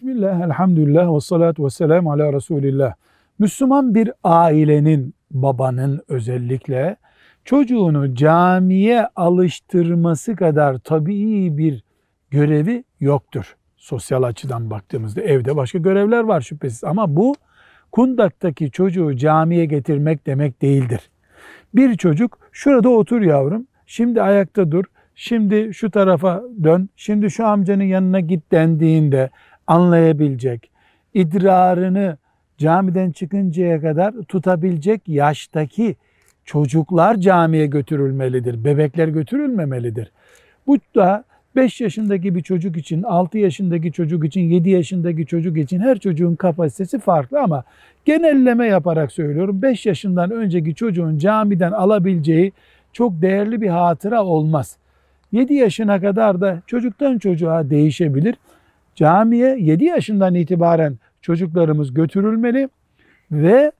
Bismillah, elhamdülillah ve salatu ve selamu ala Resulillah. Müslüman bir ailenin, babanın özellikle çocuğunu camiye alıştırması kadar tabii bir görevi yoktur. Sosyal açıdan baktığımızda evde başka görevler var şüphesiz ama bu kundaktaki çocuğu camiye getirmek demek değildir. Bir çocuk şurada otur yavrum, şimdi ayakta dur, şimdi şu tarafa dön, şimdi şu amcanın yanına git dendiğinde anlayabilecek, idrarını camiden çıkıncaya kadar tutabilecek yaştaki çocuklar camiye götürülmelidir. Bebekler götürülmemelidir. Bu da 5 yaşındaki bir çocuk için, 6 yaşındaki çocuk için, 7 yaşındaki çocuk için her çocuğun kapasitesi farklı ama genelleme yaparak söylüyorum. 5 yaşından önceki çocuğun camiden alabileceği çok değerli bir hatıra olmaz. 7 yaşına kadar da çocuktan çocuğa değişebilir. Camiye 7 yaşından itibaren çocuklarımız götürülmeli ve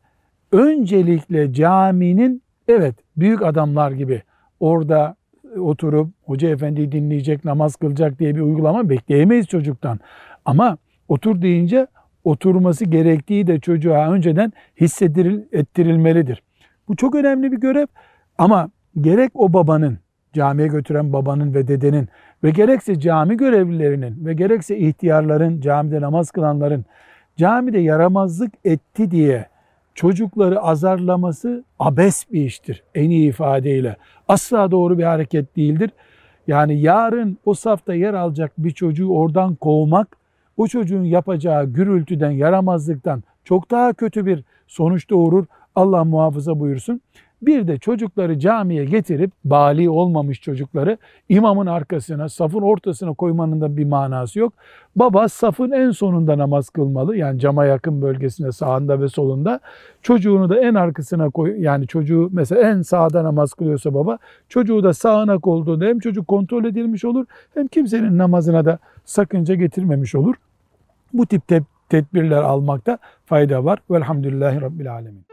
öncelikle caminin evet büyük adamlar gibi orada oturup hoca efendi dinleyecek, namaz kılacak diye bir uygulama bekleyemeyiz çocuktan. Ama otur deyince oturması gerektiği de çocuğa önceden hissettirilmelidir. Bu çok önemli bir görev ama gerek o babanın, camiye götüren babanın ve dedenin ve gerekse cami görevlilerinin ve gerekse ihtiyarların, camide namaz kılanların camide yaramazlık etti diye çocukları azarlaması abes bir iştir en iyi ifadeyle. Asla doğru bir hareket değildir. Yani yarın o safta yer alacak bir çocuğu oradan kovmak, o çocuğun yapacağı gürültüden, yaramazlıktan çok daha kötü bir sonuç doğurur. Allah muhafaza buyursun. Bir de çocukları camiye getirip bali olmamış çocukları imamın arkasına, safın ortasına koymanın da bir manası yok. Baba safın en sonunda namaz kılmalı. Yani cama yakın bölgesinde sağında ve solunda. Çocuğunu da en arkasına koy. Yani çocuğu mesela en sağda namaz kılıyorsa baba çocuğu da sağına koyduğunda hem çocuk kontrol edilmiş olur hem kimsenin namazına da sakınca getirmemiş olur. Bu tip tedbirler almakta fayda var. Velhamdülillahi Rabbil Alemin.